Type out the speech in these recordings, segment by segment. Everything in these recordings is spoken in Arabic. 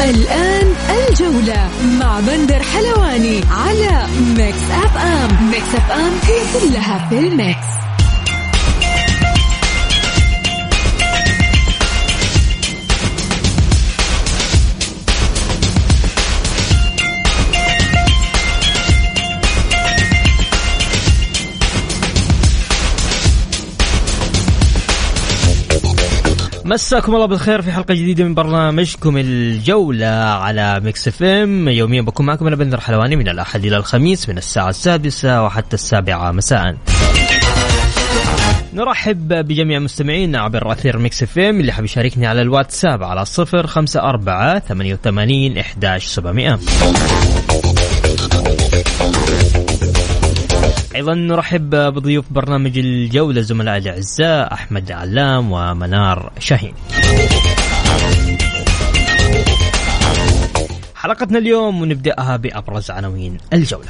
الآن الجولة مع بندر حلواني على Mix FM Mix FM هي كلها في ال mix مساكم الله بالخير في حلقة جديدة من برنامجكم الجولة على Mix FM. يوميا بكون معكم أنا بندر حلواني من الأحد إلى الخميس من الساعة السادسة وحتى السابعة مساء. نرحب بجميع مستمعينا عبر أثير Mix FM اللي حاب يشاركني على الواتساب على 054 88 11700 أيضا نرحب بضيوف برنامج الجولة زملائي الأعزاء أحمد علام ومنار شاهين. حلقتنا اليوم ونبداها بأبرز عناوين الجولة.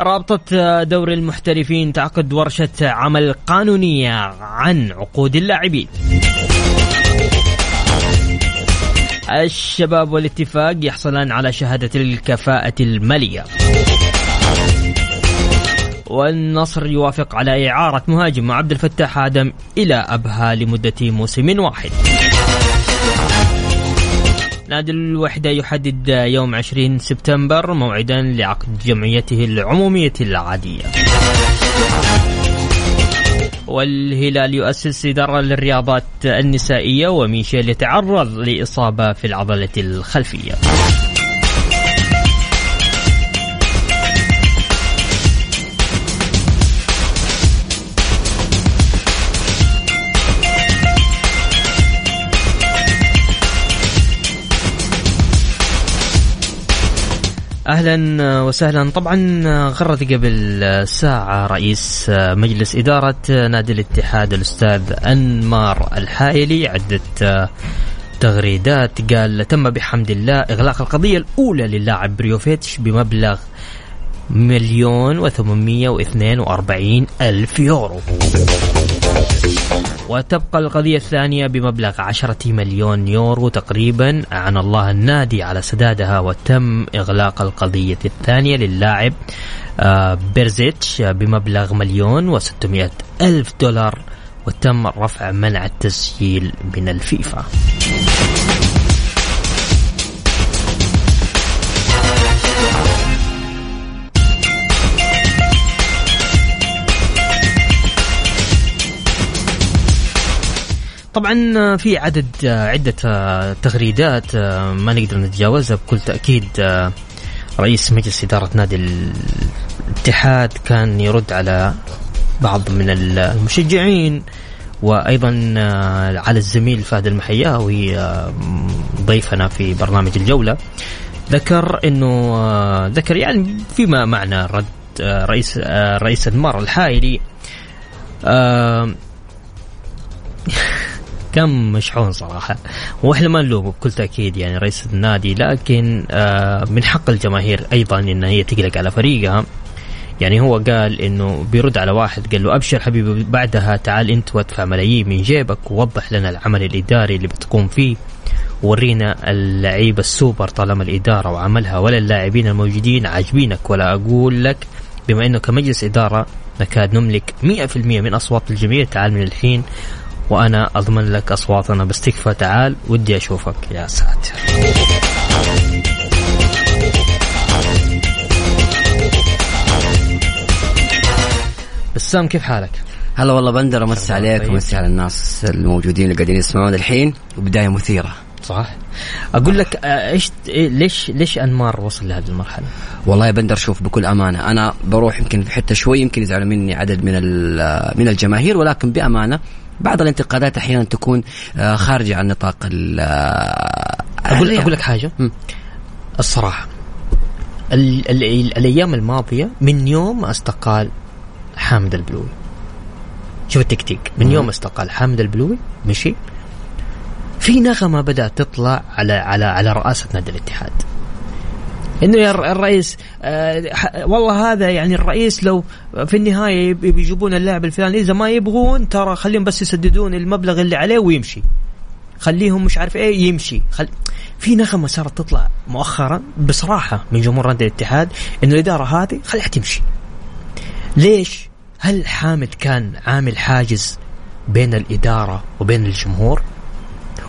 رابطة دوري المحترفين تعقد ورشة عمل قانونية عن عقود اللاعبين. الشباب والاتفاق يحصلان على شهادة الكفاءة المالية. والنصر يوافق على إعارة مهاجم عبد الفتاح آدم إلى أبها لمدة موسم واحد. نادي الوحدة يحدد يوم 20 سبتمبر موعدا لعقد جمعيته العمومية العادية. والهلال يؤسس إدارة للرياضات النسائية وميشيل يتعرض لإصابة في العضلة الخلفية. أهلا وسهلا. طبعا غرد قبل ساعة رئيس مجلس إدارة نادي الاتحاد الأستاذ أنمار الحايلي عدة تغريدات. قال تم بحمد الله إغلاق القضية الأولى للاعب بريوفيتش بمبلغ مليون وثمانمية وإثنين وأربعين ألف يورو. وتبقى القضية الثانية بمبلغ عشرة مليون يورو تقريبا. أعان الله النادي على سدادها وتم إغلاق القضية الثانية للاعب بيرزيتش بمبلغ مليون وستمائة ألف دولار وتم رفع منع التسجيل من الفيفا. طبعا في عدد عدة تغريدات ما نقدر نتجاوزها بكل تأكيد رئيس مجلس إدارة نادي الاتحاد كان يرد على بعض من المشجعين وأيضا على الزميل فهد المحياوي ضيفنا في برنامج الجولة ذكر أنه ذكر يعني فيما معنى رد رئيس رئيس انمار الحائلي كان مشحون صراحة. وإحنا ما نلومه بكل تأكيد يعني رئيس النادي لكن آه من حق الجماهير أيضا إن هي تقلق على فريقها. يعني هو قال إنه بيرد على واحد قال له أبشر حبيبي بعدها تعال أنت وادفع ملايين من جيبك ووضح لنا العمل الإداري اللي بتقوم فيه. ورينا اللعيبة السوبر طالما الإدارة وعملها ولا اللاعبين الموجودين عاجبينك. ولا أقول لك بما إنه كمجلس إدارة نكاد نملك 100% من أصوات الجميع تعال من الحين وأنا أضمن لك أصواتنا. بس تكفى تعال ودي أشوفك يا ساتر. بسام كيف حالك؟ هلا والله بندر أمسي عليك ومسي على الناس الموجودين اللي قاعدين يسمعون الحين وبداية مثيرة. صح. أقول لك آه، إيش إيه، ليش ليش أنمار وصل لهذه المرحلة؟ والله يا بندر شوف بكل أمانة أنا بروح يمكن في حتة شوي يمكن يزعلوا مني عدد من من الجماهير ولكن بأمانة بعض الانتقادات أحيانا تكون آه، خارجة عن نطاق ال أقول أقول لك حاجة. م. الصراحة ال ال ال الأيام الماضية من يوم أستقال حامد البلوي. شوف التكتيك. من يوم أستقال حامد البلوي مشي في نغمة بدأت تطلع على على على رئاسة نادي الاتحاد. إنه يا الرئيس آه والله هذا يعني الرئيس لو في النهاية بيجيبون اللاعب الفلاني إذا ما يبغون ترى خليهم بس يسددون المبلغ اللي عليه ويمشي. خليهم مش عارف إيه يمشي. خل... في نغمة صارت تطلع مؤخرا بصراحة من جمهور نادي الاتحاد إنه الإدارة هذه خليها تمشي. ليش؟ هل حامد كان عامل حاجز بين الإدارة وبين الجمهور؟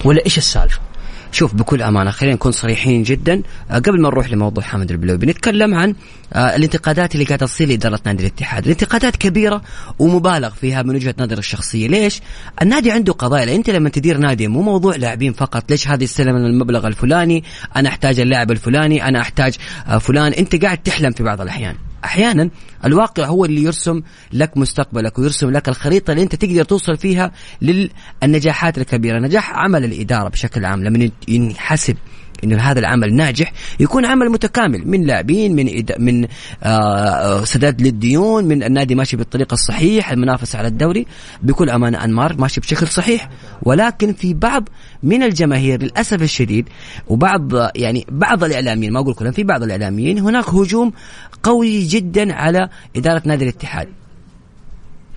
ولا إيش السالفة؟ شوف بكل أمانة خلينا نكون صريحين جدا آه، قبل ما نروح لموضوع حامد البلوي بنتكلم عن آه، الانتقادات اللي قاعدة تصير لاداره نادي الاتحاد، الانتقادات كبيرة ومبالغ فيها من وجهة نظر الشخصية، ليش؟ النادي عنده قضايا، أنت لما تدير نادي مو موضوع لاعبين فقط، ليش هذه السنة من المبلغ الفلاني؟ أنا أحتاج اللاعب الفلاني، أنا أحتاج آه، فلان، أنت قاعد تحلم في بعض الأحيان. أحيانا الواقع هو اللي يرسم لك مستقبلك ويرسم لك الخريطة اللي أنت تقدر توصل فيها للنجاحات الكبيرة، نجاح عمل الإدارة بشكل عام لما ينحسب انه هذا العمل ناجح يكون عمل متكامل من لاعبين من إد... من آه سداد للديون من النادي ماشي بالطريقة الصحيح المنافسه على الدوري بكل أمانة. أنمار ماشي بشكل صحيح. ولكن في بعض من الجماهير للأسف الشديد وبعض يعني بعض الإعلاميين ما أقول كلهم في بعض الإعلاميين هناك هجوم قوي جدا على إدارة نادي الاتحاد.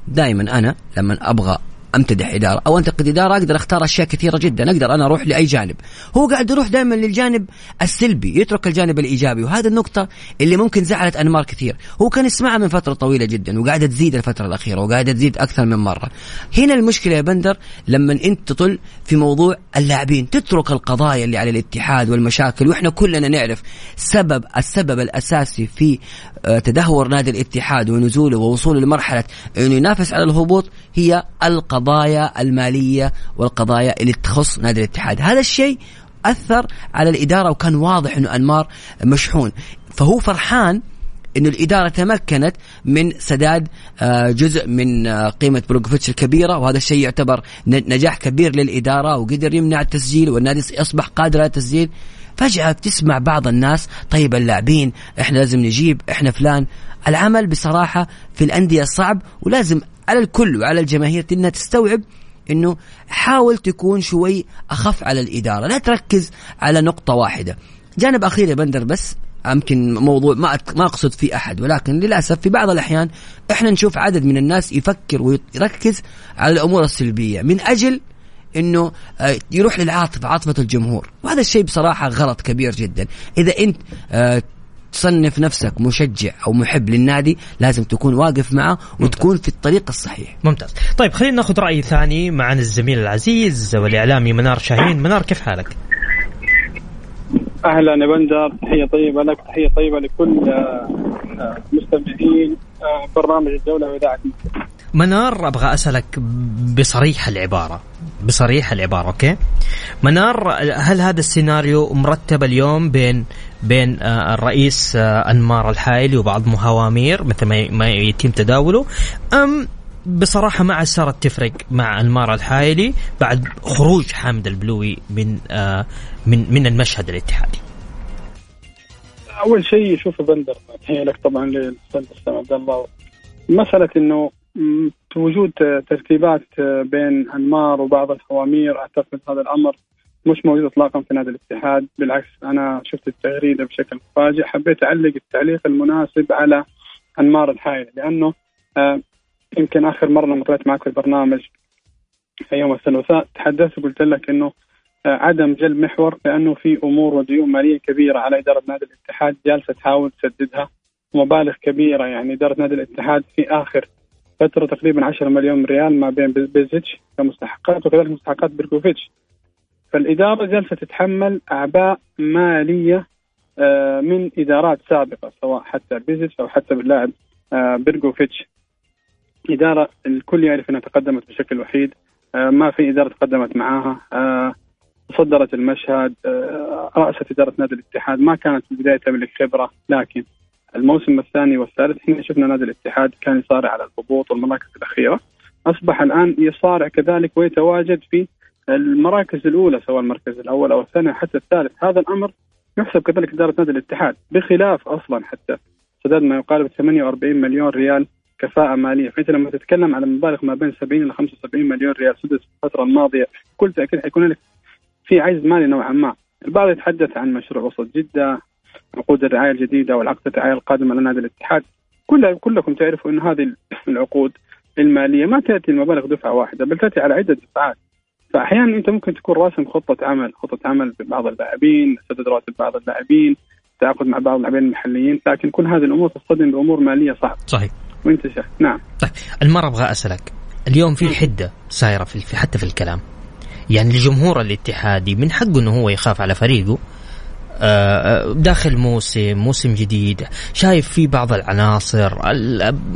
دائما أنا لما أبغى أمتدح إدارة أو أنتقد إدارة أقدر أختار أشياء كثيرة جدا أقدر أنا أروح لأي جانب. هو قاعد يروح دائما للجانب السلبي يترك الجانب الإيجابي وهذه النقطة اللي ممكن زعلت أنمار كثير. هو كان يسمعها من فترة طويلة جدا وقاعدة تزيد الفترة الأخيرة وقاعدة تزيد أكثر من مرة. هنا المشكلة يا بندر لما أنت تطل في موضوع اللاعبين تترك القضايا اللي على الاتحاد والمشاكل وإحنا كلنا نعرف سبب السبب الأساسي في آه، تدهور نادي الاتحاد ونزوله ووصوله لمرحلة إنه ينافس على الهبوط هي القضايا. المالية والقضايا اللي تخص نادي الاتحاد. هذا الشيء أثر على الإدارة وكان واضح إنه أنمار مشحون. فهو فرحان إنه الإدارة تمكنت من سداد آه، جزء من آه، قيمة بروكوفيتش الكبيرة وهذا الشيء يعتبر نجاح كبير للإدارة وقدر يمنع التسجيل والنادي اصبح قادر على التسجيل. فجأة بتسمع بعض الناس طيب اللاعبين إحنا لازم نجيب إحنا فلان. العمل بصراحة في الأندية صعب ولازم على الكل وعلى الجماهير إنها تستوعب إنه حاول تكون شوي أخف على الإدارة لا تركز على نقطة واحدة. جانب أخير يا بندر بس يمكن موضوع ما ما أقصد فيه أحد ولكن للأسف في بعض الأحيان إحنا نشوف عدد من الناس يفكر ويركز على الأمور السلبية من أجل إنه آه، يروح للعاطفة عاطفة الجمهور. وهذا الشيء بصراحة غلط كبير جدا. إذا أنت آه، تصنف نفسك مشجع أو محب للنادي لازم تكون واقف معه وتكون في الطريق الصحيح. ممتاز. طيب خلينا ناخذ رأي ثاني معنا الزميل العزيز والإعلامي منار شاهين. منار كيف حالك؟ أهلا يا بندر تحية طيبة لك تحية طيبة لكل آه، مستمعين برنامج الدولة وإذاعة منار أبغى أسألك بصريح العبارة. بصريح العبارة okay؟ منار هل هذا السيناريو مرتب اليوم بين بين آه، الرئيس آه، أنمار الحايلي وبعض الهوامير مثل ما يتم تداوله أم بصراحة ما عاد صارت تفرق مع أنمار الحايلي بعد خروج حامد البلوي من آه، من من المشهد الاتحادي. أول شيء شوف بندر تحيه لك طبعا للأستاذ عبد الله. مسألة انه وجود ترتيبات بين أنمار وبعض الحوامير اعتقد هذا الأمر مش موجود اطلاقا في نادي الاتحاد. بالعكس أنا شفت التغريدة بشكل مفاجئ. حبيت أعلق التعليق المناسب على أنمار الحائل لأنه آه يمكن آخر مرة لما طلعت معك في البرنامج يوم الثلاثاء تحدثت وقلت لك إنه آه عدم جلب محور لأنه في أمور وديون مالية كبيرة على إدارة نادي الاتحاد جالسة تحاول تسددها مبالغ كبيرة يعني إدارة نادي الاتحاد في آخر فترة تقريبا 10 مليون ريال ما بين بيزيتش كمستحقات وكذلك مستحقات بيركوفيتش فالإدارة جالسة تتحمل أعباء مالية آه، من إدارات سابقة سواء حتى بيزيتش أو حتى باللاعب آه، بيركوفيتش إدارة الكل يعرف إنها تقدمت بشكل وحيد آه، ما في إدارة تقدمت معاها تصدرت المشهد رأست إدارة نادي الاتحاد ما كانت في البداية تملك خبرة لكن الموسم الثاني والثالث إحنا شفنا نادي الاتحاد كان يصارع على الهبوط والمراكز الأخيرة أصبح الآن يصارع كذلك ويتواجد في المراكز الأولى سواء المركز الأول أو الثاني حتى الثالث. هذا الأمر يحسب كذلك إدارة نادي الاتحاد بخلاف أصلا حتى سداد ما يقارب 48 مليون ريال كفاءة مالية. فأنت لما تتكلم على مبالغ ما بين 70 إلى 75 مليون ريال سدد في الفترة الماضية بكل تأكيد حيكون لك في عجز مالي نوعا ما. البعض يتحدث عن مشروع وسط جدة عقود الرعاية الجديدة والعقد الرعاية القادمة لنادي الاتحاد. كل كلكم تعرفوا أن هذه العقود المالية ما تأتي المبالغ دفعة واحدة بل تأتي على عدة دفعات. فأحيانا أنت ممكن تكون راسم خطة عمل خطة عمل ببعض اللاعبين سدد رواتب بعض اللاعبين تعاقد مع بعض اللاعبين المحليين لكن كل هذه الأمور تصطدم بأمور مالية صعبة. صحيح. وأنت شايف نعم. طيب المرة أبغى أسألك. اليوم في حدة صايره في حتى في الكلام. يعني الجمهور الاتحادي من حقه إنه هو يخاف على فريقه داخل موسم موسم جديد شايف في بعض العناصر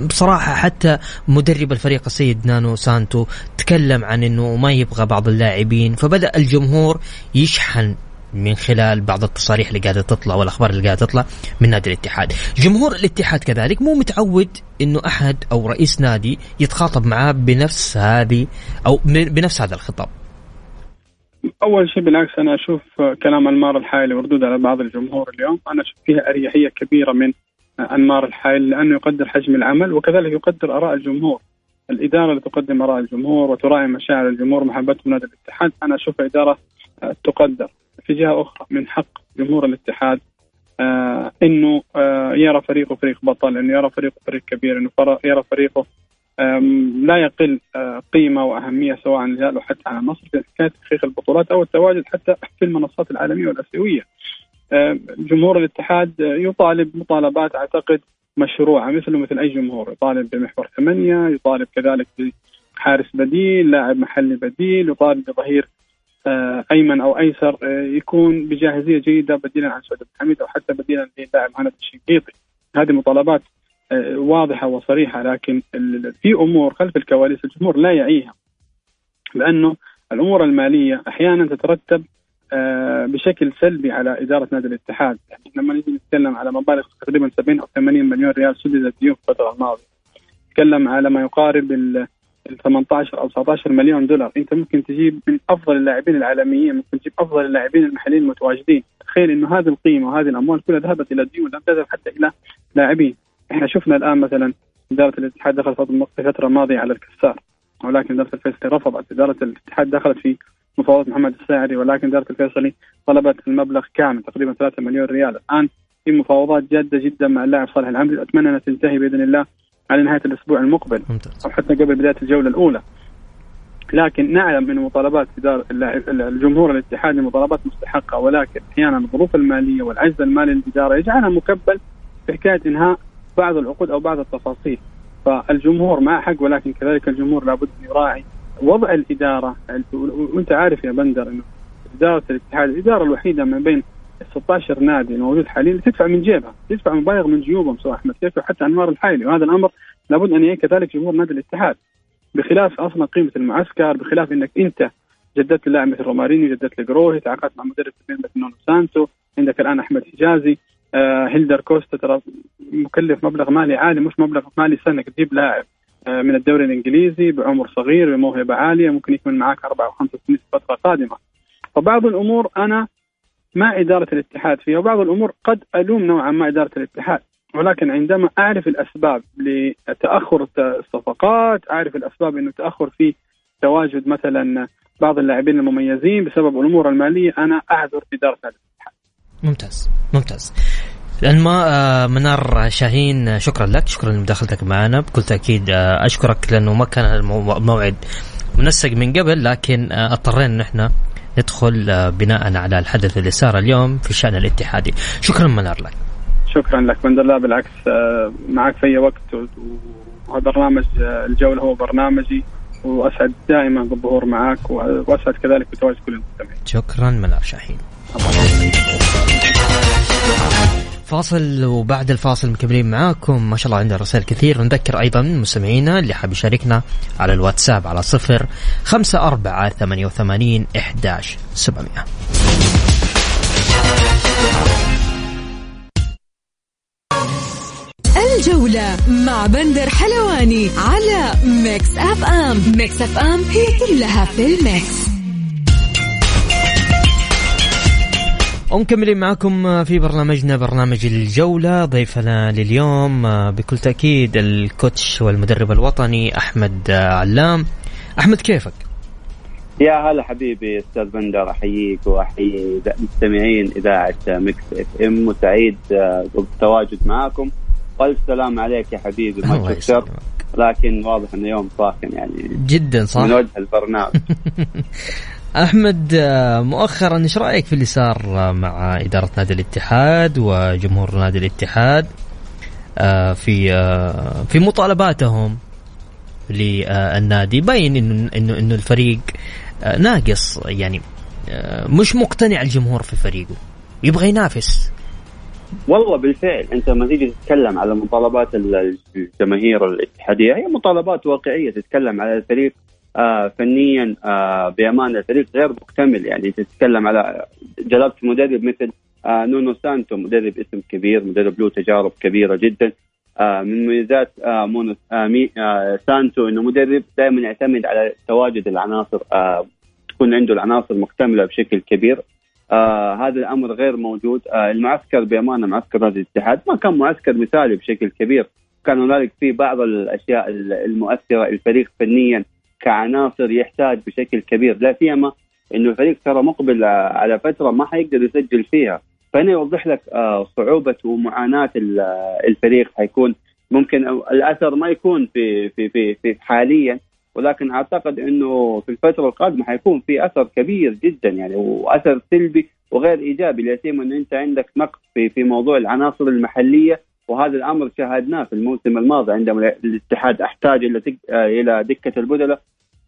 بصراحة حتى مدرب الفريق السيد نانو سانتو تكلم عن إنه ما يبغى بعض اللاعبين فبدأ الجمهور يشحن من خلال بعض التصاريح اللي قاعدة تطلع والأخبار اللي قاعدة تطلع من نادي الاتحاد، جمهور الاتحاد كذلك مو متعود إنه أحد أو رئيس نادي يتخاطب معاه بنفس هذه أو بنفس هذا الخطاب. أول شيء بالعكس أنا أشوف كلام أنمار الحايلي وردود على بعض الجمهور اليوم أنا أشوف فيها أريحية كبيرة من أنمار الحايلي لأنه يقدر حجم العمل وكذلك يقدر آراء الجمهور. الإدارة اللي تقدم آراء الجمهور وتراعي مشاعر الجمهور محبتهم نادي الاتحاد أنا اشوفها إدارة تقدر. في جهة أخرى من حق جمهور الاتحاد آه إنه آه يرى فريقه فريق بطل إنه يرى فريقه فريق كبير إنه يرى فريقه لا يقل آه قيمة وأهمية سواء عن الهلال على مصر في حكايه تحقيق البطولات أو التواجد حتى في المنصات العالمية والآسيوية. جمهور الاتحاد يطالب مطالبات أعتقد مشروعة مثله مثل أي جمهور يطالب بمحور ثمانية، يطالب كذلك بحارس بديل، لاعب محلي بديل، يطالب بظهير آه، أيمن أو أيسر يكون بجاهزية جيدة بديلا عن سعود حميد أو حتى بديلا للاعب هند الشنقيطي هذه مطالبات واضحة وصريحة لكن في أمور خلف الكواليس الجمهور لا يعيها لأنه الأمور المالية أحيانا تترتب بشكل سلبي على إدارة نادي الاتحاد، يعني لما نجي نتكلم على مبالغ تقريبا 70 أو 80 مليون ريال سددت ديون في الفترة الماضية. نتكلم على ما يقارب ال 18 أو 19 مليون دولار. أنت ممكن تجيب من أفضل اللاعبين العالميين ممكن تجيب أفضل اللاعبين المحليين المتواجدين. تخيل إنه هذه القيمة وهذه الأموال كلها ذهبت إلى ديون لم تذهب حتى إلى لاعبين. إحنا شفنا الآن مثلا إدارة الاتحاد دخلت في الفترة الماضيه على الكسار ولكن إدارة الفيصلي رفضت. إدارة الاتحاد دخلت في مفاوضات محمد الساعري ولكن إدارة الفيصلي طلبت المبلغ كامل تقريبا 3 مليون ريال. الآن في مفاوضات جادة جدا مع اللاعب صالح العمري اتمنى انها تنتهي بإذن الله على نهاية الأسبوع المقبل. أو حتى قبل بداية الجولة الأولى. لكن نعلم من مطالبات الجمهور الاتحادي مطالبات مستحقة ولكن أحيانا الظروف المالية والعجز المالي للإدارة يجعلها مكبل في حكاية إنهاء بعض العقود أو بعض التفاصيل. فالجمهور مع حق ولكن كذلك الجمهور لابد أن يراعي وضع الإدارة. وأنت عارف يا بندر إنه إدارة الاتحاد الإدارة الوحيدة من بين 16 نادي الموجود حاليا تدفع من جيبها تدفع مبالغ من جيوبهم سواء أحمد كعكي وحتى أنمار الحايلي وهذا الأمر لابد أن يعي كذلك جمهور نادي الاتحاد. بخلاف أصلا قيمة المعسكر بخلاف إنك أنت جددت اللاعب مثل رومارينيو جددت لجروهي تعاقدت مع مدرب مثل نونو سانتو عندك الآن أحمد حجازي. هيلدر كوستا ترى مكلف مبلغ مالي عالي مش مبلغ مالي سنة تجيب لاعب آه من الدوري الإنجليزي بعمر صغير بموهبة عالية ممكن يكون معك أربع أو خمس سنين في فترة قادمة. فبعض الأمور أنا مع إدارة الاتحاد فيها وبعض الأمور قد ألوم نوعا ما إدارة الاتحاد. ولكن عندما أعرف الأسباب لتأخر الصفقات أعرف الأسباب أنه تأخر في تواجد مثلا بعض اللاعبين المميزين بسبب الأمور المالية أنا أعذر إدارة الاتحاد ممتاز ممتاز. الما آه، منار شاهين شكرا لك شكرا لمداخلتك معنا. بكل تأكيد آه، أشكرك لأنه ما كان الموعد منسق من قبل لكن آه، اضطرينا نحن ندخل آه، بناء على الحدث اللي صار اليوم في الشأن الاتحادي. شكرا منار لك. شكرا لك. من الله بالعكس آه، معك في أي وقت وبرنامج آه، الجولة هو برنامجي. وأسعد دائما بالظهور معك وأسعد كذلك بتواجد كل المستمعين. شكرا منار شاهين. فاصل وبعد الفاصل مكملين معاكم. ما شاء الله عندنا رسائل كثير. نذكر أيضا مستمعينا اللي حاب يشاركنا على الواتساب على صفر خمسة أربعة ثمانية وثمانين إحداش سبعمية. الجولة مع بندر حلواني على Mix FM. Mix FM هي كلها في ال mix. ومكملين معكم في برنامجنا برنامج الجولة ضيفنا لليوم بكل تأكيد ال coach والمدرب الوطني أحمد علام. أحمد كيفك؟ يا هلا حبيبي أستاذ بندر أحييك وأحيي مستمعين إذاعة Mix FM وسعيد بالتواجد معاكم. والف سلام عليك يا حبيبي ما لكن واضح انه يوم ساخن يعني. جدا صح. من وجه البرنامج. أحمد مؤخرا إيش رأيك في اللي صار مع إدارة نادي الاتحاد وجمهور نادي الاتحاد في في مطالباتهم للنادي؟ باين إنه إنه إنه الفريق ناقص يعني مش مقتنع الجمهور في فريقه يبغى ينافس. والله بالفعل أنت لما تيجي تتكلم على مطالبات الجماهير الاتحادية هي مطالبات واقعية تتكلم على الفريق آه فنيا آه بأمانة الفريق غير مكتمل. يعني تتكلم على جلبت مدرب مثل آه نونو سانتو مدرب اسم كبير مدرب له تجارب كبيرة جدا. آه من مميزات آه نونو آه آه سانتو إنه مدرب دائما يعتمد على تواجد العناصر آه تكون عنده العناصر مكتملة بشكل كبير. آه هذا الأمر غير موجود. آه المعسكر بأمانة معسكر نادي الاتحاد ما كان معسكر مثالي بشكل كبير. كان هنالك في بعض الأشياء المؤثرة الفريق فنيا كعناصر يحتاج بشكل كبير. لا سيما إنه الفريق ترى مقبل على فترة ما حيقدر يسجل فيها. فهنا يوضح لك آه صعوبة ومعاناة الفريق. حيكون ممكن الأثر ما يكون في في في, في حاليا ولكن أعتقد إنه في الفترة القادمة حيكون في أثر كبير جدا يعني وأثر سلبي وغير إيجابي. لا سيما انه أنت عندك نقص في في موضوع العناصر المحلية وهذا الأمر شاهدناه في الموسم الماضي عندما الاتحاد أحتاج إلى إلى دكة البدلاء.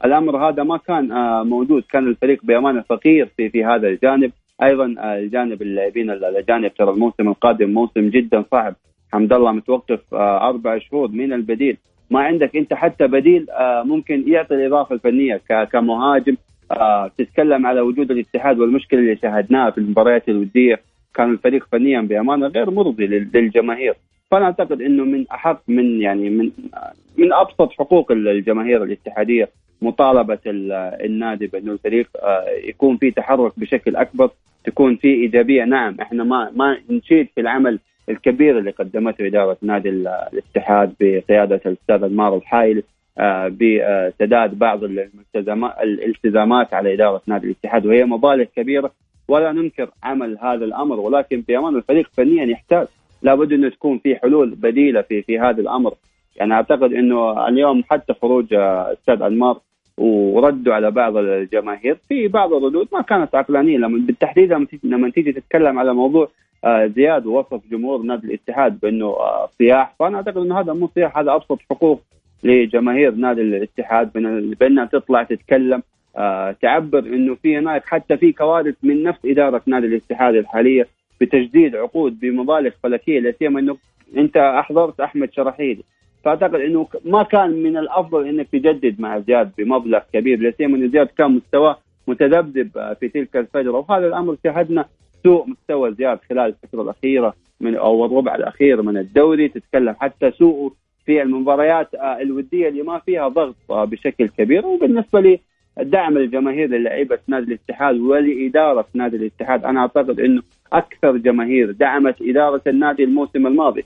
الأمر هذا ما كان موجود. كان الفريق بأمانة فقير في في هذا الجانب. أيضا الجانب اللاعبين الاجانب ترى الموسم القادم موسم جدا صعب. حمد الله متوقف أربع شهور من البديل. ما عندك أنت حتى بديل ممكن يعطي الإضافة الفنية كمهاجم. تتكلم على وجود الاتحاد والمشكلة اللي شاهدناها في المباريات الودية. كان الفريق فنيا بأمانة غير مرضي للجماهير. فأنا أعتقد إنه من أحق من يعني من من أبسط حقوق الجماهير الاتحادية مطالبة النادي بأنه الفريق يكون في تحرك بشكل أكبر تكون في إيجابية. نعم إحنا ما ما نشيد في العمل الكبير اللي قدمته إدارة نادي الاتحاد بقيادة الأستاذ المار الحايل بسداد بعض الالتزامات على إدارة نادي الاتحاد وهي مبالغ كبيرة. ولا ننكر عمل هذا الأمر ولكن بامان الفريق فنيا يحتاج. لابد انه تكون في حلول بديلة في في هذا الأمر. يعني أعتقد أنه اليوم حتى خروج أستاذ انمار وردوا على بعض الجماهير في بعض الردود ما كانت عقلانية. لما بالتحديد لما تيجي تتكلم على موضوع زياد ووصف جمهور نادي الاتحاد بأنه صياح فأنا أعتقد إنه هذا مو صياح هذا أبسط حقوق لجماهير نادي الاتحاد بأنها تطلع تتكلم تعبر إنه في هناك حتى في كوارث من نفس إدارة نادي الاتحاد الحالية بتجديد عقود بمبالغ فلكية لا سيما إنه أنت أحضرت أحمد شرحيلي. فأعتقد إنه ما كان من الأفضل إنك تجدد مع زياد بمبلغ كبير. لا سيما انه زياد كان مستواه متذبذب في تلك الفترة. وهذا الأمر شاهدنا سوء مستوى زياد خلال الفترة الأخيرة من أو الربع الأخير من الدوري. تتكلم حتى سوء في المباريات الودية اللي ما فيها ضغط بشكل كبير. وبالنسبة لي دعم الجماهير للعيبة نادي الاتحاد ولإدارة نادي الاتحاد أنا أعتقد إنه أكثر جماهير دعمت إدارة النادي الموسم الماضي.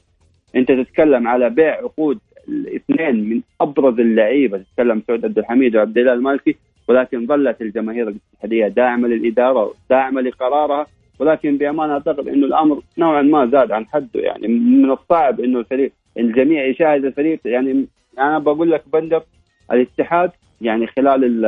أنت تتكلم على بيع عقود الاثنين من أبرز اللعيبة تتكلم سعود عبد الحميد وعبد الله المالكي ولكن ظلت الجماهير الاتحادية داعمة للإدارة داعمه لقرارها ولكن بأمانة أعتقد إنه الأمر نوعا ما زاد عن حده. يعني من الصعب إنه الفريق الجميع يشاهد الفريق. يعني أنا بقول لك بندر الاتحاد يعني خلال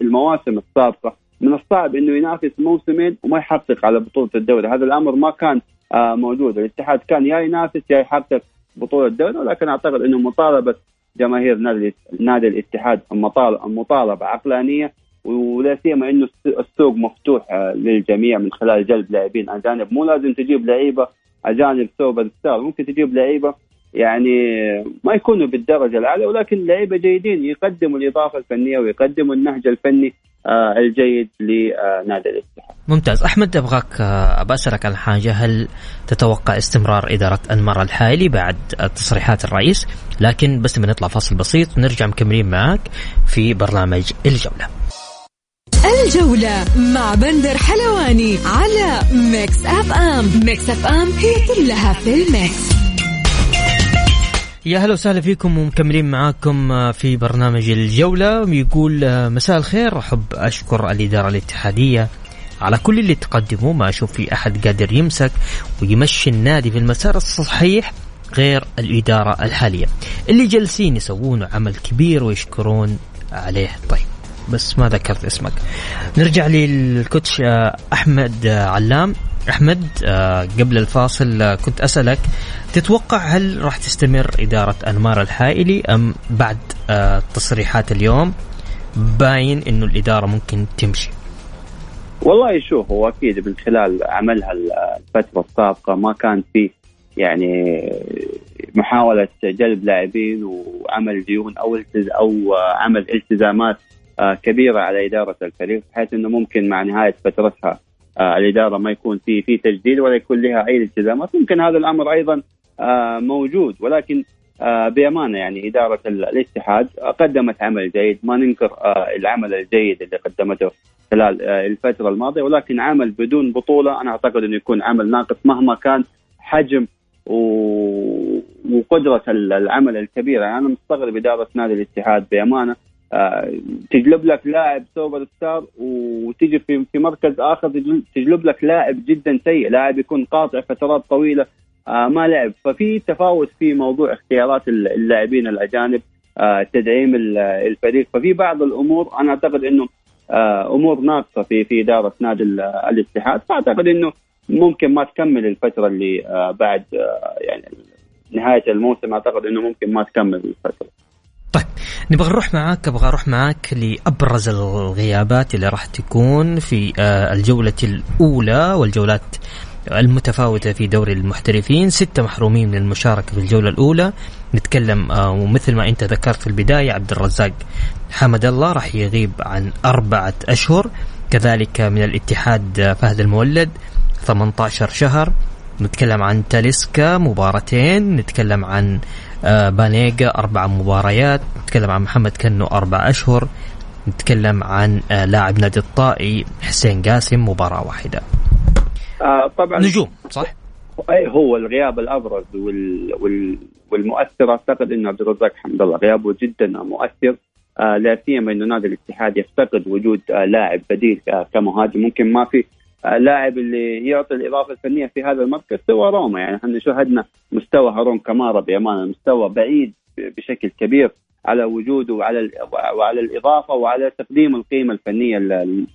المواسم السابقة. من الصعب إنه ينافس موسمين وما يحقق على بطولة الدوري. هذا الأمر ما كان موجود. الاتحاد كان يا ينافس يا يحقق. بطولة الدوري ولكن أعتقد إنه مطالبة جماهير نادي نادي الاتحاد مطالبة عقلانية ولا سيما إنه السوق مفتوح للجميع من خلال جلب لاعبين أجانب. مو لازم تجيب لعيبة أجانب سوبر ستار ممكن تجيب لعيبة يعني ما يكونوا بالدرجة الاعلى ولكن لعيبة جيدين يقدموا الإضافة الفنية ويقدموا النهج الفني آه الجيد لنادي الاتحاد. ممتاز. أحمد أبغاك آه، بسالك عن حاجة. هل تتوقع استمرار إدارة انمار الحالي بعد تصريحات الرئيس؟ لكن بس بنطلع فاصل بسيط ونرجع مكملين معك في برنامج الجولة. الجولة مع بندر حلواني على ميكس أف أم. ميكس أف أم هي كلها في الميكس. يا هلا وسهلا فيكم ومكملين معاكم آه، في برنامج الجولة. يقول آه، مساء الخير. أحب أشكر الإدارة الاتحادية على كل اللي تقدموه ما أشوف في أحد قادر يمسك ويمشي النادي في المسار الصحيح غير الإدارة الحالية. اللي جالسين يسوون عمل كبير ويشكرون عليه. طيب بس ما ذكرت اسمك. نرجع للكوتش آه، أحمد علام. أحمد آه، قبل الفاصل آه، كنت أسألك تتوقع هل راح تستمر إدارة أنمار الحائلي أم بعد آه، تصريحات اليوم باين إنه الإدارة ممكن تمشي؟ والله شوف هو أكيد من خلال عملها الفترة السابقة ما كان في يعني محاولة جلب لاعبين وعمل ديون أو أو عمل التزامات كبيرة على إدارة الفريق بحيث إنه ممكن مع نهاية فترتها الإدارة ما يكون في في تجديد ولا يكون لها أي التزامات. ممكن هذا الأمر أيضا آه، موجود ولكن آه، بأمانة يعني إدارة الاتحاد قدمت عمل جيد. ما ننكر العمل الجيد اللي قدمته خلال الفترة الماضية ولكن عمل بدون بطولة. أنا أعتقد أنه يكون عمل ناقص مهما كان حجم وقدرة العمل الكبيره يعني أنا مستغرب إدارة نادي الاتحاد بأمانة. آه، تجلب لك لاعب سوبر ستار وتجي في في مركز آخر تجلب لك لاعب جدا سيء، لاعب يكون قاطع فترات طويلة آه، ما لعب، ففي تفاوت في موضوع اختيارات اللاعبين الأجانب آه، تدعيم الفريق، ففي بعض الأمور أنا أعتقد إنه أمور ناقصة في في إدارة نادي الاتحاد، فأعتقد إنه ممكن ما تكمل الفترة اللي بعد يعني نهاية الموسم. أعتقد إنه ممكن ما تكمل الفترة. نبغى نروح معاك أبغى أروح معاك لأبرز الغيابات اللي راح تكون في آه، الجولة الأولى والجولات المتفاوتة في دوري المحترفين. ستة محرومين من المشاركة في الجولة الأولى. نتكلم آه، ومثل ما أنت ذكرت في البداية عبد الرزاق حمد الله راح يغيب عن أربعة أشهر كذلك من الاتحاد آه، فهد المولد 18 شهر. نتكلم عن تاليسكا مباراتين نتكلم عن بانيجا أربع مباريات. نتكلم عن محمد كنو أربع أشهر. نتكلم عن آه، لاعب نادي الطائي حسين قاسم مباراة واحدة. آه طبعا نجوم صح؟ أي هو الغياب الأبرز وال وال والمؤثر أعتقد انه عبد الرزاق حمد الله. غيابه جدا مؤثر. آه لا سيما إنه نادي الاتحاد يفتقد وجود آه لاعب بديل آه كمهاجم. ممكن ما في اللاعب اللي يعطي الإضافة الفنية في هذا المركز سوى روما. يعني إحنا شاهدنا مستوى هارون كمارا بامانه مستوى بعيد بشكل كبير على وجوده وعلى وعلى الإضافة وعلى تقديم القيمة الفنية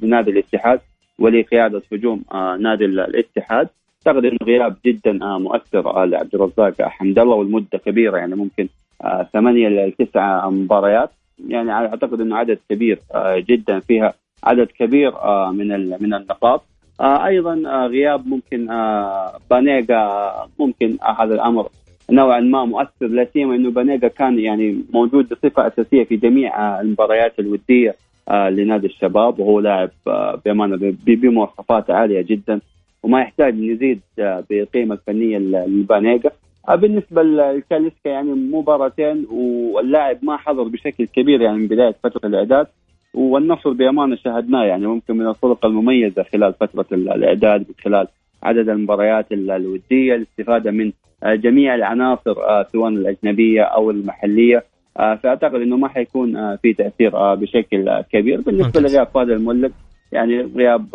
لنادي الاتحاد ولقيادة هجوم آه، نادي الاتحاد. اعتقد انه غياب جدا آه، مؤثر لعبد الرزاق حمد الله والمدة كبيرة يعني ممكن آه، ثمانية لتسعه مباريات. يعني أعتقد إنه عدد كبير جدا فيها عدد كبير من من النقاط. آه أيضا آه غياب ممكن آه بانيجا ممكن آه هذا الأمر نوعا ما مؤثر لا سيما إنه بانيجا كان يعني موجود بصفة أساسية في جميع آه المباريات الودية آه لنادي الشباب وهو لاعب آه بأمانة بمواصفات عالية جدا وما يحتاج نزيد آه بالقيمه الفنية لبانيجا آه بالنسبة لكاليسكا يعني مباراتين واللاعب ما حضر بشكل كبير يعني من بداية فترة الإعداد. والنصر بأمانة شاهدناه يعني ممكن من الطرق المميزة خلال فترة الإعداد من خلال عدد المباريات الودية الاستفادة من آه، جميع العناصر آه، سواء الأجنبية أو المحلية. آه، فأعتقد إنه ما حيكون في تأثير بشكل كبير بالنسبة لغياب فهد المولد. يعني غياب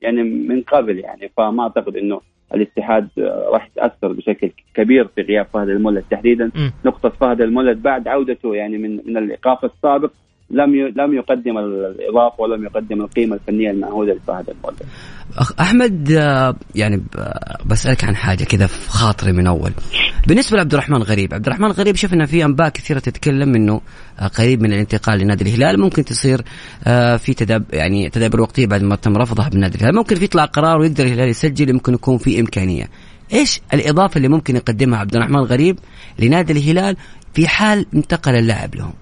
يعني من قبل يعني فما أعتقد إنه الاتحاد راح يتأثر بشكل كبير في غياب فهد المولد تحديدا. نقطة فهد المولد بعد عودته يعني من من الإيقاف السابق لم لم يقدم الإضافة ولم يقدم القيمة الفنية المعهوده لفهد المولد. أحمد آه، يعني بسألك عن حاجة كذا في خاطري من أول. بالنسبة لعبد الرحمن غريب، عبد الرحمن غريب شفنا في أنباء كثيرة تتكلم إنه آه، قريب من الانتقال لنادي الهلال ممكن تصير آه، في تداب يعني تدابير وقتية بعد ما تم رفضها بالنادي الهلال، ممكن في يطلع قرار ويقدر الهلال يسجل ممكن يكون في إمكانية. إيش الإضافة اللي ممكن يقدمها عبد الرحمن غريب لنادي الهلال في حال انتقل اللاعب لهم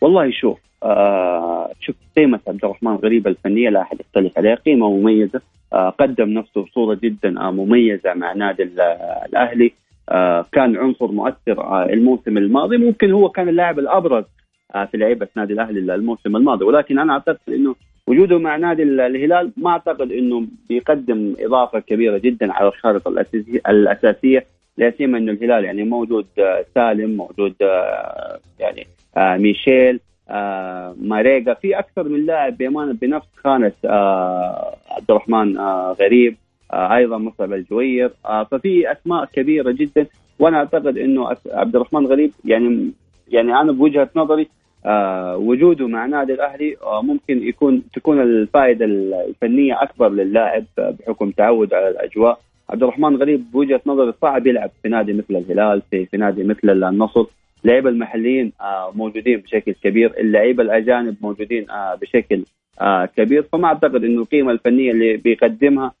والله شوف آه شوف قيمة عبد الرحمن غريب الفنية لا أحد يختلف عليها. قيمة مميزة آه قدم نفسه بصورة جدا آه مميزة مع نادي الأهلي. آه كان عنصر مؤثر آه الموسم الماضي. ممكن هو كان اللاعب الأبرز آه في لعيبة نادي الأهلي الموسم الماضي. ولكن أنا أعتقد أنه وجوده مع نادي الهلال ما أعتقد أنه بيقدم إضافة كبيرة جدا على الخارطة الأساسية لا سيما أنه الهلال يعني موجود آه سالم موجود آه يعني ميشيل آه ماريجا في أكثر من لاعب بأمانة بنفس خانة آه عبد الرحمن آه غريب آه أيضا مصعب الجوير. آه ففي أسماء كبيرة جدا وأنا أعتقد إنه عبد الرحمن غريب يعني يعني أنا بوجهة نظري آه وجوده مع نادي الأهلي آه ممكن يكون تكون الفائدة الفنية أكبر للاعب بحكم تعود على الأجواء. عبد الرحمن غريب بوجهة نظري صعب يلعب في نادي مثل الهلال في, في نادي مثل النصر. اللعيبه المحليين آه موجودين بشكل كبير اللعيبة الأجانب موجودين آه بشكل آه كبير. فما أعتقد إنه القيمة الفنية اللي بيقدمها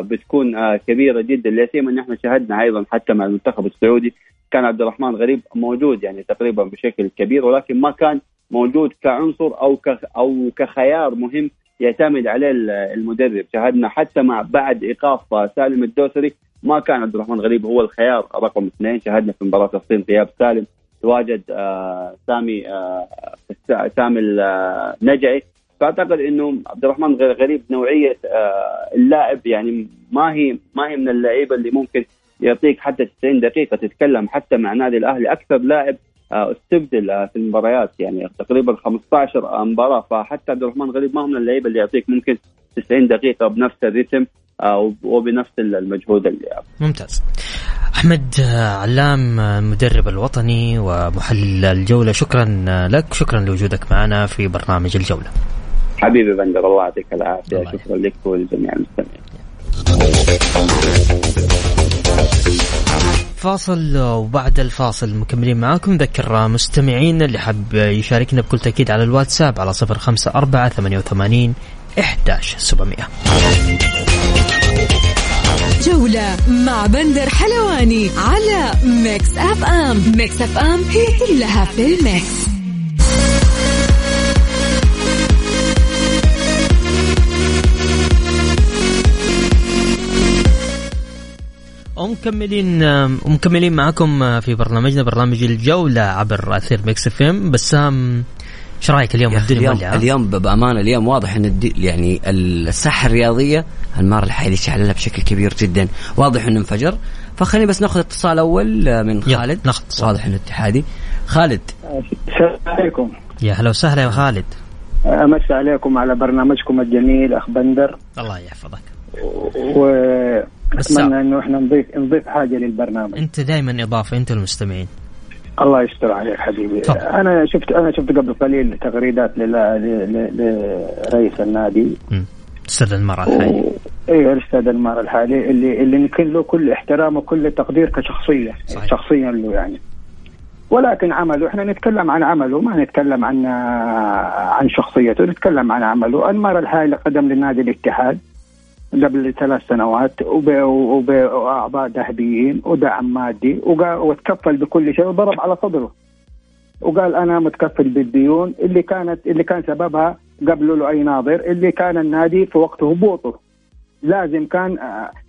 بتكون كبيرة جدا. لا سيما إن إحنا شاهدنا أيضا حتى مع المنتخب السعودي كان عبد الرحمن غريب موجود يعني تقريبا بشكل كبير ولكن ما كان موجود كعنصر أو أو كخيار مهم يعتمد عليه المدرب. شاهدنا حتى مع بعد إيقاف سالم الدوسري ما كان عبد الرحمن غريب هو الخيار رقم اثنين. شاهدنا في مباراة الصين غياب سالم تواجد آه سامي آه سامي النجعي. فأعتقد إنه عبد الرحمن غريب نوعية آه اللاعب. يعني ما هي ما هي من اللعيبة اللي ممكن يعطيك حتى 90 دقيقة تتكلم حتى مع نادي الأهلي. أكثر لاعب استبدل في المباريات. يعني تقريبا 15 مباراة. فحتى عبد الرحمن غريب ما هو من اللعيبة اللي يعطيك ممكن 90 دقيقة بنفس الريتم وبنفس المجهود اللي ممتاز. أحمد علام المدرب الوطني ومحلل الجولة. شكرا لك. شكرا لوجودك معنا في برنامج الجولة. حبيبي بندر الله يعطيك العافية. شكرا لك ولجميع المستمعين. فاصل وبعد الفاصل مكملين معاكم. ذكر مستمعين اللي حاب يشاركنا بكل تأكيد على الواتساب على صفر خمسة أربعة ثمانية وثمانين إحداش سبعمية جولة مع بندر حلواني على ميكس أف أم ميكس أف أم هي كلها في الميكس. ومكملين ومكملين معكم في برنامجنا برنامج الجولة عبر أثير ميكس اف ام بسام إيش رأيك اليوم الدنيا اليوم, اليوم بأمانة اليوم واضح إن الدي يعني الساحة الرياضية انمار الحيلي شعللها بشكل كبير جدا. واضح إنه انفجر. فخليني بس ناخذ اتصال أول من خالد. ناخذ واضح إنه اتحادي. خالد. السلام عليكم. يا هلا وسهلا يا خالد. أمسي عليكم على برنامجكم الجميل أخ بندر. الله يحفظك. واتمنى إنه إحنا نضيف نضيف حاجة للبرنامج. أنت دائما إضافة أنت المستمعين. الله يستر عليك حبيبي طب. أنا شفت أنا شفت قبل قليل تغريدات لرئيس النادي أستاذ المرأة الحالي. أيوه الاستاذ المرأة الحالي اللي اللي نكن له كل احترام وكل تقدير كشخصية صحيح. شخصيا له يعني ولكن عمله إحنا نتكلم عن عمله ما نتكلم عن عن شخصيته نتكلم عن عمله المرأة الحالي قدم لنادي الاتحاد قبل ثلاث سنوات وبأعضاء ذهبيين ودعم مادي وتكفل بكل شيء وضرب على صدره. وقال أنا متكفل بالديون اللي كانت اللي كان سببها قبل له أي ناظر اللي كان النادي في وقت هبوطه لازم كان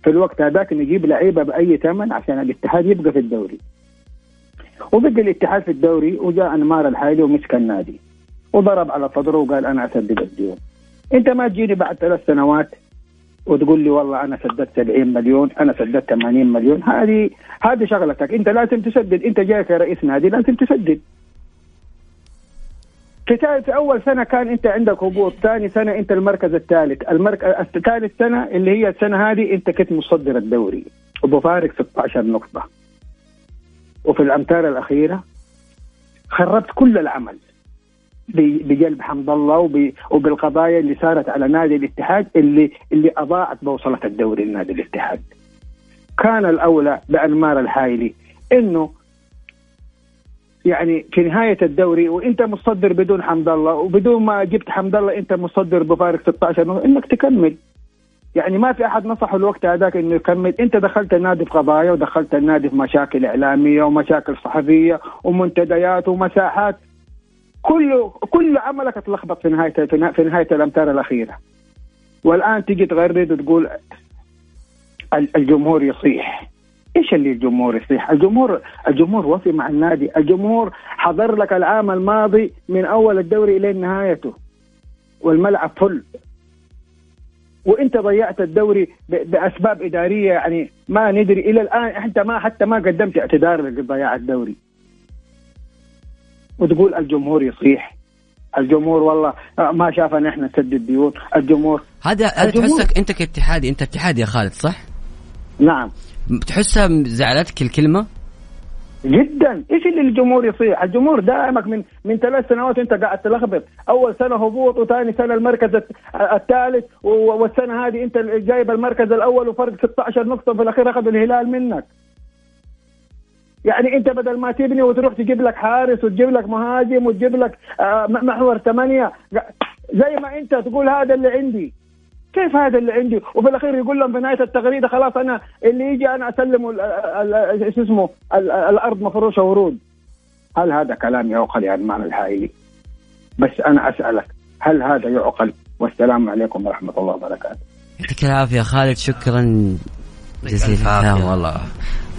في الوقت هذاك نجيب لعيبة بأي ثمن عشان الاتحاد يبقى في الدوري. وبقى الاتحاد في الدوري وجاء أنمار الحالي ومسك النادي. وضرب على صدره وقال أنا أسدد الديون. أنت ما تجيني بعد ثلاث سنوات وتقول لي والله أنا سددت 70 مليون أنا سددت 80 مليون. هذه هذه شغلتك. أنت لازم تسدد. أنت جاي كرئيس نادي لازم تسدد. في في أول سنة كان أنت عندك هبوط ثاني سنة أنت المركز الثالث. المركز ثالث سنة اللي هي السنة هذه أنت كنت مصدر الدوري. وبفارق 16 نقطة. وفي الامتار الأخيرة خربت كل العمل. بجلب حمد الله وبالقضايا اللي صارت على نادي الاتحاد اللي اللي أضاعت بوصلة الدوري لنادي الاتحاد. كان الأولى بأنمار الحايلي. إنه يعني في نهاية الدوري وإنت مصدر بدون حمد الله وبدون ما جبت حمد الله إنت مصدر بفارق 16 إنك تكمل. يعني ما في أحد نصحه الوقت هذاك إنه يكمل. إنت دخلت النادي في قضايا ودخلت النادي في مشاكل إعلامية ومشاكل صحفية ومنتديات ومساحات. كل كل عملك اتلخبط في نهاية في نهاية الأمتار الأخيرة. والآن تيجي تغرد وتقول الجمهور يصيح. إيش اللي الجمهور يصيح؟ الجمهور الجمهور وفي مع النادي، الجمهور حضر لك العام الماضي من أول الدوري إلى نهايته. والملعب فل. وإنت ضيعت الدوري بأسباب إدارية يعني ما ندري. إلى الآن انت ما حتى ما قدمت اعتذار لضياع الدوري. وتقول الجمهور يصيح. الجمهور والله ما شافنا إحنا نسدد ديون الجمهور هذا هذا تحسك انت كاتحادي أنت اتحادي يا خالد صح؟ نعم. تحسها زعلتك الكلمة؟ جدا. إيش اللي الجمهور يصيح؟ الجمهور دائمك من من ثلاث سنوات أنت قاعد تلخبط. أول سنة هبوط وثاني سنة المركز الثالث والسنة هذه أنت جايب المركز الأول وفرق 16 نقطة في الأخير أخذ الهلال منك. يعني انت بدل ما تبني وتروح تجيب لك حارس وتجيب لك مهاجم وتجيب لك آه، محور ثمانية زي ما انت تقول هذا اللي عندي. كيف هذا اللي عندي؟ وفي الأخير يقول لهم في نهاية التغريدة خلاص أنا اللي يجي أنا أسلم شو اسمه الأرض مفروشه ورود. هل هذا كلام يعقل يا المعنى الحائلي؟ بس أنا أسألك هل هذا يعقل؟ والسلام عليكم ورحمة الله وبركاته. يعطيك العافية خالد شكرا. جزيلا والله.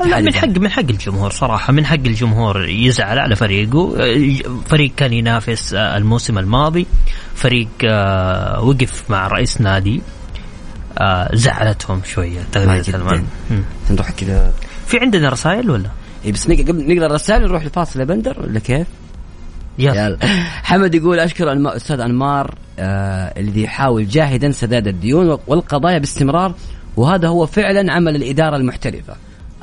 من حق من حق الجمهور صراحة من حق الجمهور يزعل على فريقه فريق كان ينافس الموسم الماضي. فريق آه، وقف مع رئيس نادي. آه، زعلتهم شوية تغريده سلمان نروح كذا. في عندنا رسائل ولا؟ اي بس قبل نقرا الرسائل نروح لفاصل يا بندر ولا كيف؟ يلا. حمد يقول أشكر الاستاذ أنمار آه الذي يحاول جاهدا سداد الديون والقضايا باستمرار وهذا هو فعلا عمل الإدارة المحترفة.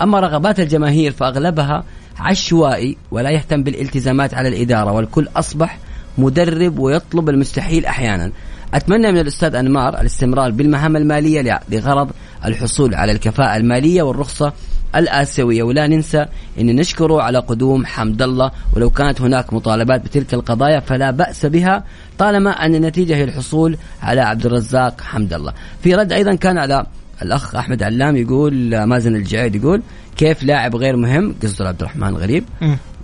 أما رغبات الجماهير فأغلبها عشوائي ولا يهتم بالالتزامات على الإدارة والكل أصبح مدرب ويطلب المستحيل أحيانا. أتمنى من الأستاذ أنمار الاستمرار بالمهام المالية لغرض الحصول على الكفاءة المالية والرخصة الآسيوية. ولا ننسى أن نشكره على قدوم حمد الله. ولو كانت هناك مطالبات بتلك القضايا فلا بأس بها طالما أن النتيجة هي الحصول على عبد الرزاق حمد الله. في رد أيضا كان على الأخ أحمد علام يقول مازن الجعيد يقول كيف لاعب غير مهم؟ قصده عبد الرحمن غريب.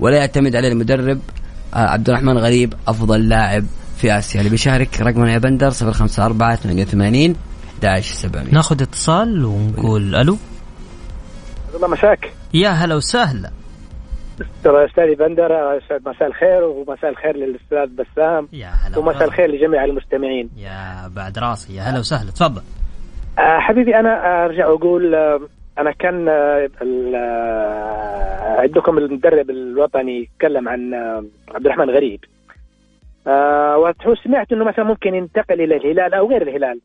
ولا يعتمد عليه المدرب آه، عبد الرحمن غريب أفضل لاعب في آسيا. اللي بيشارك رقمنا يا بندر 054 88 11700 ناخذ اتصال ونقول ألو؟ الله مساك؟ يا هلا وسهلا. ترى أستاذي بندر مساء الخير ومساء الخير للأستاذ بسام يا هلا ومساء الخير لجميع المستمعين. يا بعد راسي يا هلا وسهلا تفضل. حبيبي أنا أرجع أقول آه، أنا كان آه، عندكم المدرب الوطني يتكلم عن عبد الرحمن غريب. وسمعت إنه مثلا ممكن ينتقل إلى الهلال أو غير الهلال.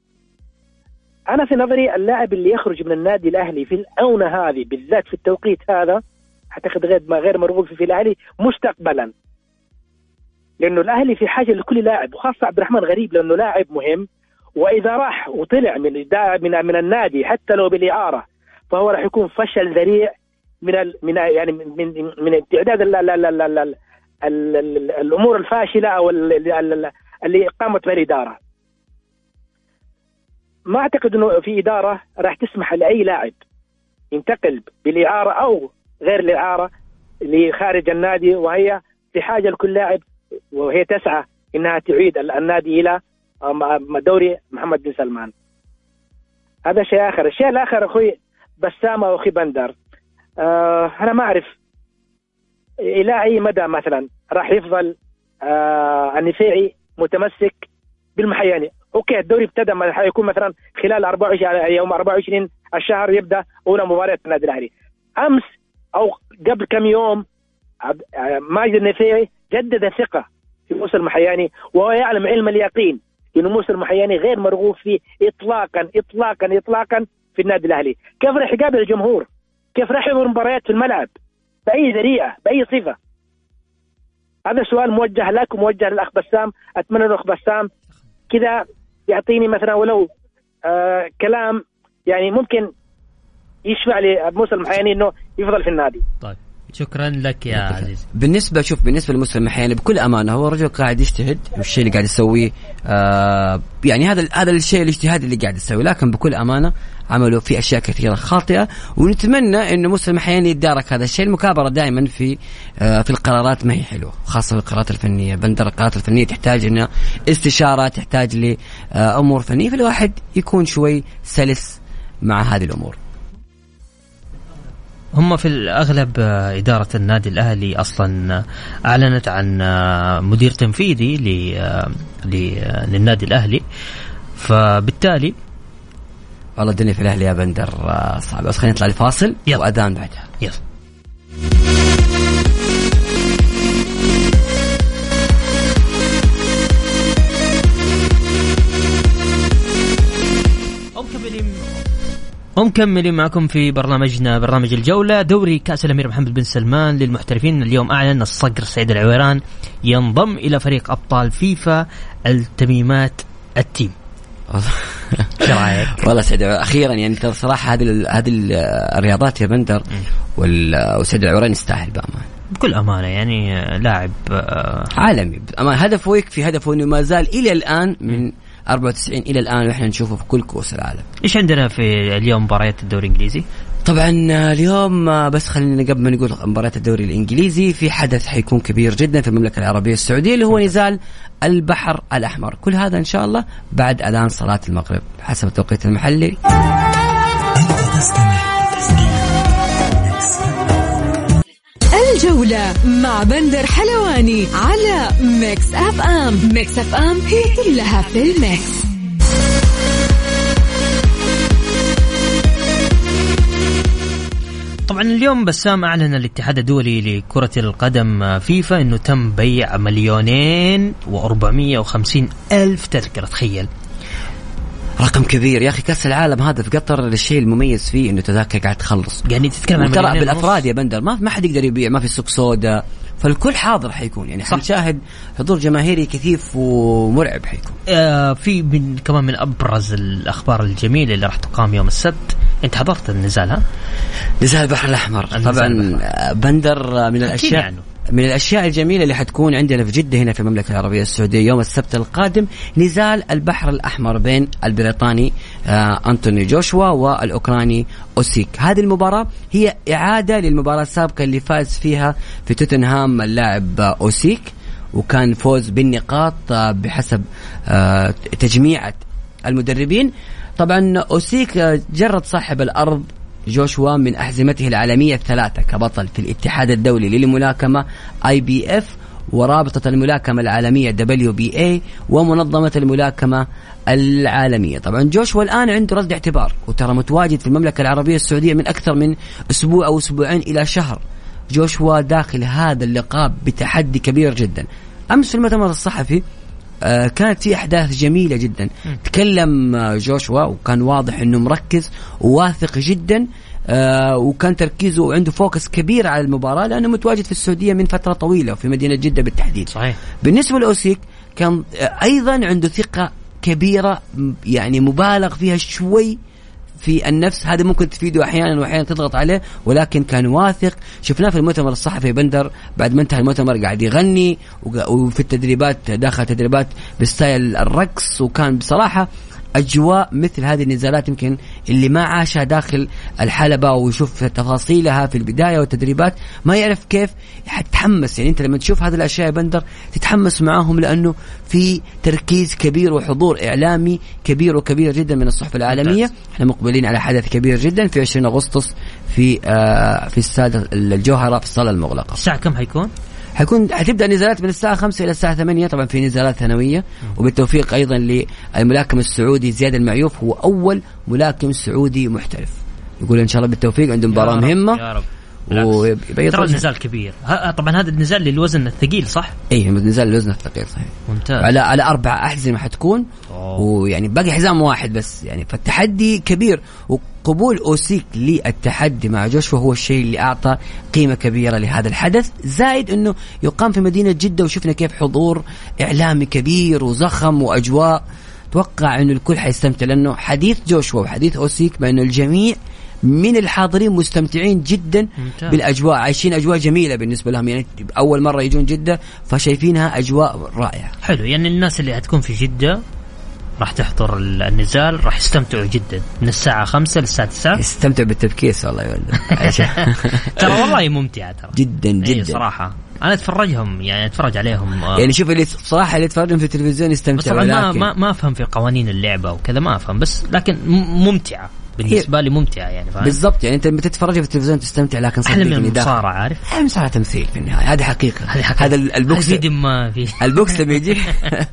أنا في نظري اللاعب اللي يخرج من النادي الأهلي في الآونة هذه بالذات في التوقيت هذا أعتقد غير ما غير مرغوب في الأهلي مستقبلا. لأنه الأهلي في حاجة لكل لاعب وخاصة عبد الرحمن غريب لأنه لاعب مهم. وإذا راح وطلع من من من النادي حتى لو بالإعارة فهو راح يكون فشل ذريع من ال من يعني من من استعداد الأمور الفاشلة أو اللي قامت بها الإدارة. ما أعتقد إنه في إدارة راح تسمح لأي لاعب ينتقل بالإعارة أو غير الإعارة لخارج النادي وهي في حاجة لكل لاعب وهي تسعى إنها تعيد النادي إلى دوري محمد بن سلمان. هذا شيء آخر. الشيء الآخر أخوي بسام أو أخي بندر. آه أنا ما أعرف إلى أي مدى مثلا راح يفضل آه النفيعي متمسك بالمحياني. أوكي الدوري ابتدى حيكون مثلا خلال 24 يوم 24 الشهر يبدأ اولى مباريات النادي الأهلي. أمس أو قبل كم يوم آه، ماجد النفيعي جدد الثقة في موسى المحياني وهو يعلم علم اليقين. موسى المحياني غير مرغوب فيه اطلاقا اطلاقا اطلاقا في النادي الأهلي، كيف راح يقابل الجمهور؟ كيف راح يظهر مباريات في الملعب؟ بأي ذريعة؟ بأي صفة؟ هذا سؤال موجه لك وموجه للأخ بسام، أتمنى الأخ بسام كذا يعطيني مثلا ولو آه كلام يعني ممكن يشفع لموسى المحياني إنه يفضل في النادي. طيب شكرا لك يا عزيز بالنسبة شوف بالنسبة لمسلم محياني بكل أمانة هو رجل قاعد يجتهد والشيء اللي قاعد يسويه آه يعني هذا هذا الشيء الاجتهاد اللي قاعد يسويه لكن بكل أمانة عملوا في أشياء كثيرة خاطئة ونتمنى انه مسلم محياني يتدارك هذا الشيء. المكابرة دائما في آه في القرارات ما هي حلوة خاصة في القرارات الفنية. بندر القرارات الفنية تحتاج انه استشارة تحتاج لأمور فنية فالواحد يكون شوي سلس مع هذه الأمور. هم في الأغلب آه، إدارة النادي الأهلي أصلا آه، أعلنت عن آه، مدير تنفيذي للنادي الأهلي. فبالتالي والله الدنيا في الأهلي يا بندر صعبة. بس خلينا نطلع الفاصل وأذان بعدها. يلا. ومكملين معكم في برنامجنا برنامج الجولة. دوري كأس الأمير محمد بن سلمان للمحترفين. اليوم أعلن الصقر سعيد العويران ينضم إلى فريق أبطال فيفا التميمات التيم؟ والله سعيد أخيرا يعني ترى صراحة هذه هذه الرياضات يا بندر وسعيد العويران يستاهل بأمانة. بكل أمانة يعني لاعب آه، عالمي. هدفه يكفي هدفه إنه ما زال إلى الآن من 94 إلى الآن وإحنا نشوفه في كل كؤوس العالم. إيش عندنا في اليوم مباريات الدوري الإنجليزي؟ طبعا اليوم بس خلينا قبل ما نقول مباريات الدوري الإنجليزي في حدث حيكون كبير جدا في المملكة العربية السعودية اللي هو نزال البحر الأحمر. كل هذا إن شاء الله بعد أذان صلاة المغرب. حسب التوقيت المحلي. الجولة مع بندر حلواني على ميكس أف أم. ميكس أف أم هي كلها في الميكس. طبعا اليوم بسام أعلن الاتحاد الدولي لكرة القدم فيفا إنه تم بيع مليونين و450 ألف تذكرة. تخيل. رقم كبير. يا أخي كأس العالم هذا في قطر الشيء المميز فيه إنه تذاكر قاعد تخلص. يعني تتكلم عن ترى بالأفراد يا بندر ما ما حد يقدر يبيع ما في سوق سودا فالكل حاضر حيكون. يعني حنشاهد حضور جماهيري كثيف ومرعب حيكون. آه في من كمان من أبرز الأخبار الجميلة اللي راح تقام يوم السبت. أنت حضرت النزال ها؟ نزال البحر الأحمر. طبعا بندر من الأشياء عنه. من الأشياء الجميلة اللي حتكون عندنا في جدة هنا في المملكة العربية السعودية يوم السبت القادم نزال البحر الأحمر بين البريطاني آه أنتوني جوشوا والأوكراني أوسيك. هذه المباراة هي إعادة للمباراة السابقة اللي فاز فيها في توتنهام اللاعب أوسيك وكان فوز بالنقاط آه بحسب آه تجميعة المدربين. طبعا أوسيك آه، جرد صاحب الأرض جوشوا من أحزمته العالمية الثلاثة كبطل في الاتحاد الدولي للملاكمة IBF ورابطة الملاكمة العالمية WBA ومنظمة الملاكمة العالمية. طبعا جوشوا الآن عنده رد اعتبار وترى متواجد في المملكة العربية السعودية من أكثر من أسبوع أو أسبوعين إلى شهر. جوشوا داخل هذا اللقاء بتحدي كبير جدا. أمس في المؤتمر الصحفي كانت في أحداث جميلة جدا. تكلم آه، جوشوا وكان واضح إنه مركز وواثق جدا آه وكان تركيزه وعنده focus كبير على المباراة لأنه متواجد في السعودية من فترة طويلة وفي مدينة جدة بالتحديد. صحيح. بالنسبة لأوسيك كان آه أيضا عنده ثقة كبيرة يعني مبالغ فيها شوي في النفس هذا ممكن تفيده أحيانا واحيانا تضغط عليه ولكن كان واثق. شفناه في المؤتمر الصحفي بندر بعد ما انتهى المؤتمر قاعد يغني وفي التدريبات داخل تدريبات ب style الرقص وكان بصراحة أجواء مثل هذه النزالات يمكن اللي ما عاشها داخل الحلبة ويشوف تفاصيلها في البداية والتدريبات ما يعرف كيف حتحمس يعني أنت لما تشوف هذه الأشياء يا بندر تتحمس معاهم لأنه في تركيز كبير وحضور إعلامي كبير وكبير جدا من الصحف العالمية. إحنا مقبلين على حدث كبير جدا في 20 أغسطس في آه في استاد الجوهرة في الصالة المغلقة. الساعة كم حيكون؟ حيكون حتبدا نزالات من الساعة 5 إلى الساعة 8 طبعا في نزالات ثانوية. وبالتوفيق أيضا للملاكم السعودي زياد المعيوف هو أول ملاكم سعودي محترف. يقول إن شاء الله بالتوفيق عنده مباراة مهمة. يا رب. ترى النزال كبير. طبعا هذا النزال للوزن الثقيل صح؟ اي نزال للوزن الثقيل صحيح. ممتاز. على على أربع أحزمة حتكون. أوه. ويعني باقي حزام واحد بس. يعني فالتحدي كبير. وقبول أوسيك للتحدي مع جوشوا هو الشيء اللي أعطى قيمة كبيرة لهذا الحدث. زائد إنه يقام في مدينة جدة وشفنا كيف حضور إعلامي كبير وزخم وأجواء. أتوقع إنه الكل حيستمتع لأنه حديث جوشوا وحديث أوسيك بانه الجميع من الحاضرين مستمتعين جدا ممتاز. بالأجواء. عايشين أجواء جميلة بالنسبة لهم. يعني أول مرة يجون جدة فشايفينها أجواء رائعة. حلو. يعني الناس اللي هتكون في جدة راح تحضر ال- النزال راح يستمتعوا جدا. من الساعة 5 للساعة 9 استمتع بالتبكيس والله يا ولد. ترى والله ممتعة ترى. جدا إيه جدا. صراحة. أنا أتفرجهم يعني أتفرج عليهم. يعني شوف اللي صراحة اللي يتفرجون في التلفزيون بس يستمتعوا طبعا ما, ما ما أفهم في قوانين اللعبة وكذا ما أفهم. بس لكن ممتعة. بالنسبة لي ممتعه يعني فاهم؟ بالضبط يعني أنت لما تتفرج في التلفزيون تستمتع لكن أحلى من المصارعة عارف؟ هذه مسألة تمثيل في النهاية هذه حقيقة. هذه حقيقة. هذا ال- البوكس دم ما في البوكس لما يجيك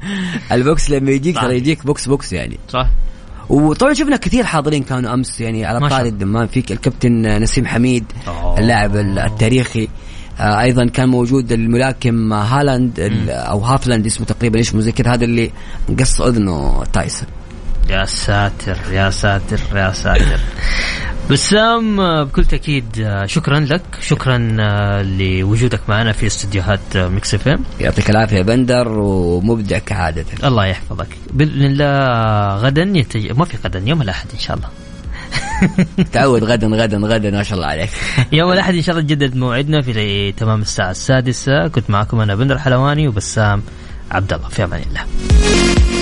البوكس لما يجيك. ترى يجيك بوكس بوكس يعني. صح. وطبعا شفنا كثير حاضرين كانوا أمس يعني على طاري. الدمام فيك الكابتن نسيم حميد. اللاعب التاريخي. آه أيضا كان موجود الملاكم هالاند ال- أو هافلاند اسمه تقريبا اسمه زي كذا هذا اللي قص أذنه تايسون. يا ساتر يا ساتر يا ساتر. بسام بكل تأكيد شكرا لك شكرا آه، لوجودك معنا في استديوهات آه، ميكس إف إم. يعطيك العافية بندر ومبدع كعاده الله يحفظك. بإذن الله غدا يتج... ما في غدا يوم الأحد إن شاء الله. تعود غدا غدا غدا ما شاء الله عليك. يوم الأحد إن شاء الله تجدد موعدنا في تمام الساعة السادسة. كنت معكم أنا بندر حلواني وبسام عبد الله. في أمان الله.